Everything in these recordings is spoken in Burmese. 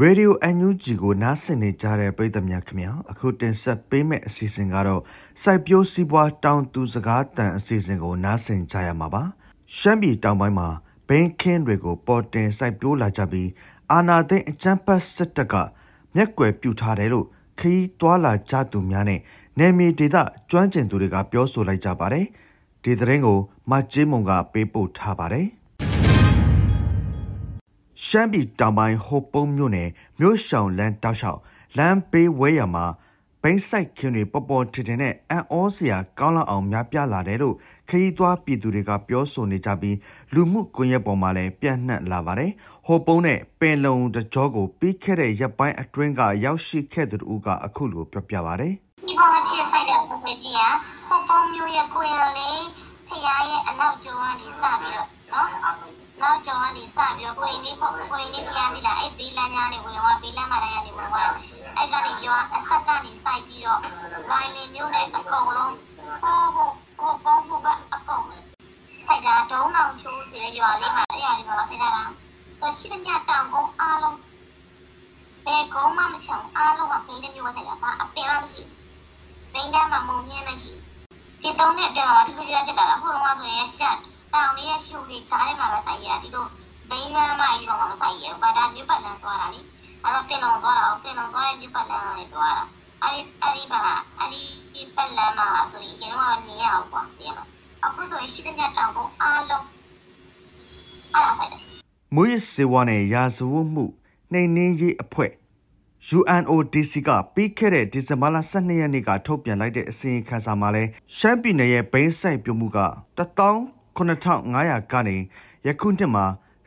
ရေဒီယိုအန်ယူဂျီကိုနားဆင်နေကြတဲ့ပရိသတ်များခင်ဗျာအခုတင်ဆက်ပေးမယ့်အစီအစဉ်ကတော့စိုက်ပျိုးစီးပွားတောင်သူစကားတန်အစီအစဉ်ကိုနားဆင်ကြရမှာပါရှမ်းပြည်တောင်ပိုင်းမှာဘိန်းခင်းတွေကိုပေါ်တင်စိုက်ပျိုးလာကြပြီးအာနာသိန်းအကြမ်းဖက်စစ်တပ်ကမျက်ကွယ်ပြုထားတယ်လို့ခရီးတွာလာကြသူများနဲ့နယ်မြေဒေသကျွမ်းကျင်သူတွေကပြောဆိုလိုက်ကြပါတယ်ဒီသတင်းကိုမကြေးမုံကပေးပို့ထားပါတယ် ရှမ်းပြည်တောင်ပိုင်းဟိုပုံးမြို့နယ်မြို့ရှောင်လန်းတောက်လျှောက်လမ်းပေးဝဲရမှာဘိန်းဆိုင်ခင်းတွေပေါ်ပေါ်ထင်ထင်နဲ့အန်အောစရာကောင်းလောက်အောင်များပြားလာတယ်လို့ခရီးသွားပြည်သူတွေကပြောဆိုနေကြပြီးလူမှုကွန်ရက်ပေါ်မှာလည်းပြန့်နှံ့လာပါတယ်။ဟိုပုံးနဲ့ပင်လုံတကြောကိုပြီးခဲ့တဲ့ရက်ပိုင်းအတွင်းကရောက်ရှိခဲ့သူတို့ကအခုလိုပြောပြပါတယ်။ဒီပေါ်ကဖြစ်ဆိုင်တဲ့ပုံစံပြဟိုပုံးမျိုးရဲ့ကိုရလေးဖရားရဲ့အနောက်ကျောကနေစပြီးတော့နော်နောက်ကျော်ကနေစပြီး တော့ကိုရင်လေးပေါ့ကိုရင်လေးပြန်နေတာအဲ့ဘီလန်ညာနေဝင်သွားဘီလန်မာတိုင်းကနေဝင်သွားအဲ့ကနေရွာအဆက်ကနေစိုက်ပြီးတော့လိုင်းလင်းမျိုးနဲ့အကုန်လုံးဟိုဟိုဟိုပုံဟိုကအကုန်စိုက်တာဒုံးအောင်ချိုးဆိုတဲ့ရွာလေးမှာအဲ့ရွာလေးမှာစိုက်တာတော့ရှိတဲ့မြတောင်ကုန်းအားလုံးဘယ်ကုန်းမှမချောင်အားလုံးကဘင်းတစ်မျိုးစိုက်တာပါအပင်မှမရှိဘင်းကြမှာမုံမြဲမရှိဒီတုံးနဲ့ပြောတာဒီလိုကြဖြစ်တာဟိုတော့ဆိုရင်ရှက်တောင်လေးရဲ့ရှုပ်လေးဈားထဲမှာပဲဆိုင်ရတာဒီလို ဘိန်းလမ်းမကြီးပေါ်မှာမဆိုင်ရဘူးဘာဒါမြုပ်ပတ်လန်းသွားတာလေအဲ့တော့ပင်လုံးသွားတာပင်လုံးသွားတဲ့မြုပ်ပတ်လန်းကနေသွားတာအဲ့ဒီအဲ့ဒီပါအဲ့ဒီပတ်လန်းမှာဆိုရင်ကျွန်တော်ကမြင်ရအောင်ပေါ့တကယ်ပါအခုဆိုရင်ရှိတဲ့မြတ်တောင်ကိုအားလုံးအားရဆိုင်တယ်မွေးစေဝါနဲ့ရာဇဝတ်မှုနှိမ်နင်းရေးအဖွဲ့ UNODC ကပြီးခဲ့တဲ့ဒီဇင်ဘာလ12ရက်နေ့ကထုတ်ပြန်လိုက်တဲ့အစီရင်ခံစာမှာလဲရှမ်းပြည်နယ်ရဲ့ဘိန်းဆိုင်ပြုမှုက19500ကနေယခုနှစ်မှာ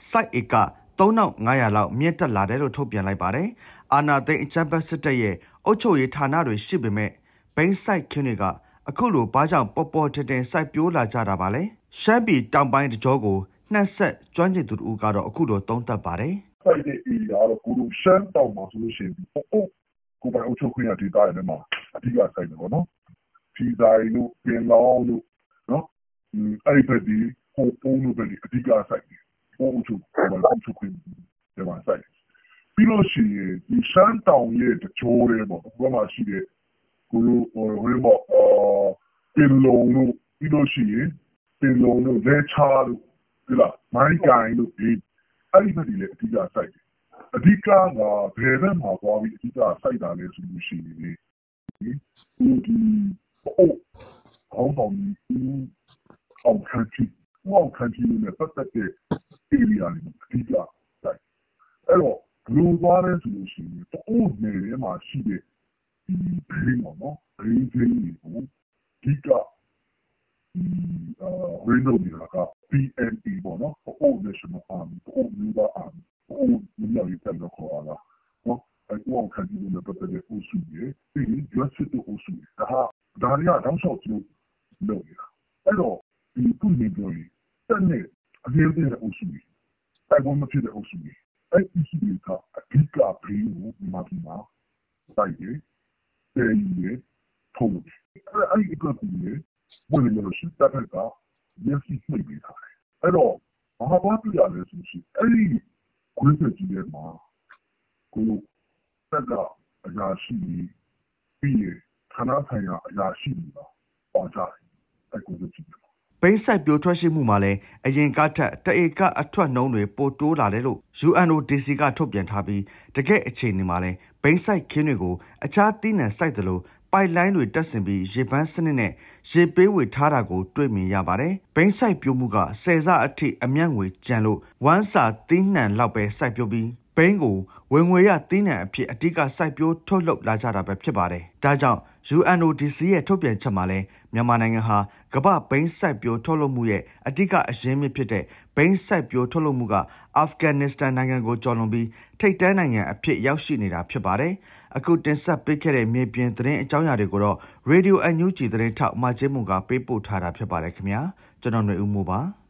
site ဧက3500လောက်မြင့်တက်လာတယ်လို့ထုတ်ပြန်လိုက်ပါတယ်။အာနာသိန်းအချမ်းပတ်စစ်တပ်ရဲ့အုပ်ချုပ်ရေးဌာနတွေရှိပေမဲ့ဘိန်းဆိုင်ခင်းတွေကအခုလိုဘာကြောင့်ပေါ်ပေါ်တင်တင်စိုက်ပျိုးလာကြတာပါလဲ။ရှမ်းပြည်တောင်ပိုင်းတကြောကိုနှက်ဆက်ကျွမ်းကျင်သူတို့ကတော့အခုလိုသုံးသပ်ပါတယ်။စိုက်တဲ့ area တော့ကိုလိုရှမ်းတောင်မှာဆိုလို့ရှိရင်ပို့ကိုပိုင်အုပ်ချုပ်ခွင့်ရဒေသတွေမှာအဓိကစိုက်တယ်ပေါ့နော်။ဖြီဆိုင်တို့ပင်လောင်းတို့နော်အဲ့ဒီဘက်ဒီဟိုပုံးတို့ဘက်ဒီအဓိကစိုက်တ ယ်ပုံးချုပ်ကိုပိုင်အုပ်ချုပ်ခွင့်တွေမှာစိုက်တယ်ပြီးလို့ရှိရင်ဒီရှမ်းတောင်ရဲ့တချိုးတွေပေါ့ဘယ်မှာရှိတဲ့ကိုလိုဟိုဟိုပေါ့အာပင်လုံးတို့ပြီးလို့ရှိရင်ပင်လုံးတို့လဲချားတို့ဒီလားမိုင်းကိုင်တို့ဒီအဲ့ဒီဘက်ဒီလည်းအဓိကစိုက်တယ်အဓိကကဘယ်ဘက်မှာသွားပြီးအဓိကစိုက်တာလဲဆိုလို့ရှိရင်ဒီဒီဟိုအောင်းဆောင်ကြီးအောင်ခံကြည့်အောင်ခံကြည့်နေပတ်သက်တဲ့ area တွေအဓိကစိုက်အဲ့တော့ဘယ်လိုသွားလဲဆိုလို့ရှိရင်တိုးနေထဲမှာရှိတဲ့ဒီဘင်းပေါ့နော်ဘင်းဘင်းတွေကိုဒီကဒီအာ window တွေက PNP ပေါ့နော် Old National Army Old Naval Army Old Military လို့ခေါ်တာနော်အဲ့တော့ခံကြည့်နေပတ်သက်တဲ့အုပ်စုတွေပြီးရင် justice အုပ်စုတွေဒါဟာဒါတွေကတောင်းလျှောက်ကျလို့လုပ်နေတာအဲ့တော့ဒီခုနေပြောရင်တက်နေ အရေးကြီးတဲ့အုပ်စုတွေတိုက်ပွဲမဖြစ်တဲ့အုပ်စုတွေအဲ့ဒီစုတွေကအဓိကပြီးကိုဒီမှာဒီမှာတိုက်တယ်တယ်ရထုံးတယ်အဲ့အဲ့ဒီအတွက်ကိုဝင်နေလို့ရှိတက်တဲ့ကမျက်စိမှိတ်ပေးထားတယ်အဲ့တော့ဘာဘာပြရလဲဆိုရှင်အဲ့ဒီခွင့်ပြုကြီးရဲ့မှာကိုတက်ကအရာရှိပြီးရဌာနဆိုင်ရာအရာရှိတွေပါပေါ်ကြတယ်အဲ့ကိုကြည့် ဘိန်းဆိုင်ပြိုထွက်ရှိမှုမှာလည်းအရင်ကထက်တအေကအထွက်နှုံးတွေပိုတိုးလာတယ်လို့ UNODC ကထုတ်ပြန်ထားပြီးတကယ့်အခြေအနေမှာလည်းဘိန်းဆိုင်ခင်းတွေကိုအခြားသီးနှံစိုက်တယ်လို့ပိုက်လိုင်းတွေတက်ဆင်ပြီးရေပန်းစနစ်နဲ့ရေပေးဝေထားတာကိုတွေ့မြင်ရပါတယ်။ဘိန်းဆိုင်ပြိုမှုကဆယ်ဆအထိအမျက်ငွေကျန်လို့ဝမ်းစာသီးနှံလောက်ပဲစိုက်ပြိုပြီး ပိန်းကိုဝင်ငွေရသီးနှံအဖြစ်အတိကစိုက်ပျိုးထုတ်လုပ်လာကြတာပဲဖြစ်ပါတယ်။ဒါကြောင့် UNODC ရဲ့ထုတ်ပြန်ချက်မှာလည်းမြန်မာနိုင်ငံဟာကမ္ဘာဘိန်းစိုက်ပျိုးထုတ်လုပ်မှုရဲ့အဓိကအရင်းမြစ်ဖြစ်တဲ့ဘိန်းစိုက်ပျိုးထုတ်လုပ်မှုကအာဖဂန်နစ္စတန်နိုင်ငံကိုကျော်လွန်ပြီးထိပ်တန်းနိုင်ငံအဖြစ်ရောက်ရှိနေတာဖြစ်ပါတယ်။အခုတင်ဆက်ပေးခဲ့တဲ့မြေပြင်သတင်းအကြောင်းအရာတွေကိုတော့ Radio NUG သတင်းထောက်မချင်းမွန်ကပေးပို့ထားတာဖြစ်ပါတယ်ခင်ဗျာ။ကျွန်တော်ຫນွေဦးမိုးပါ။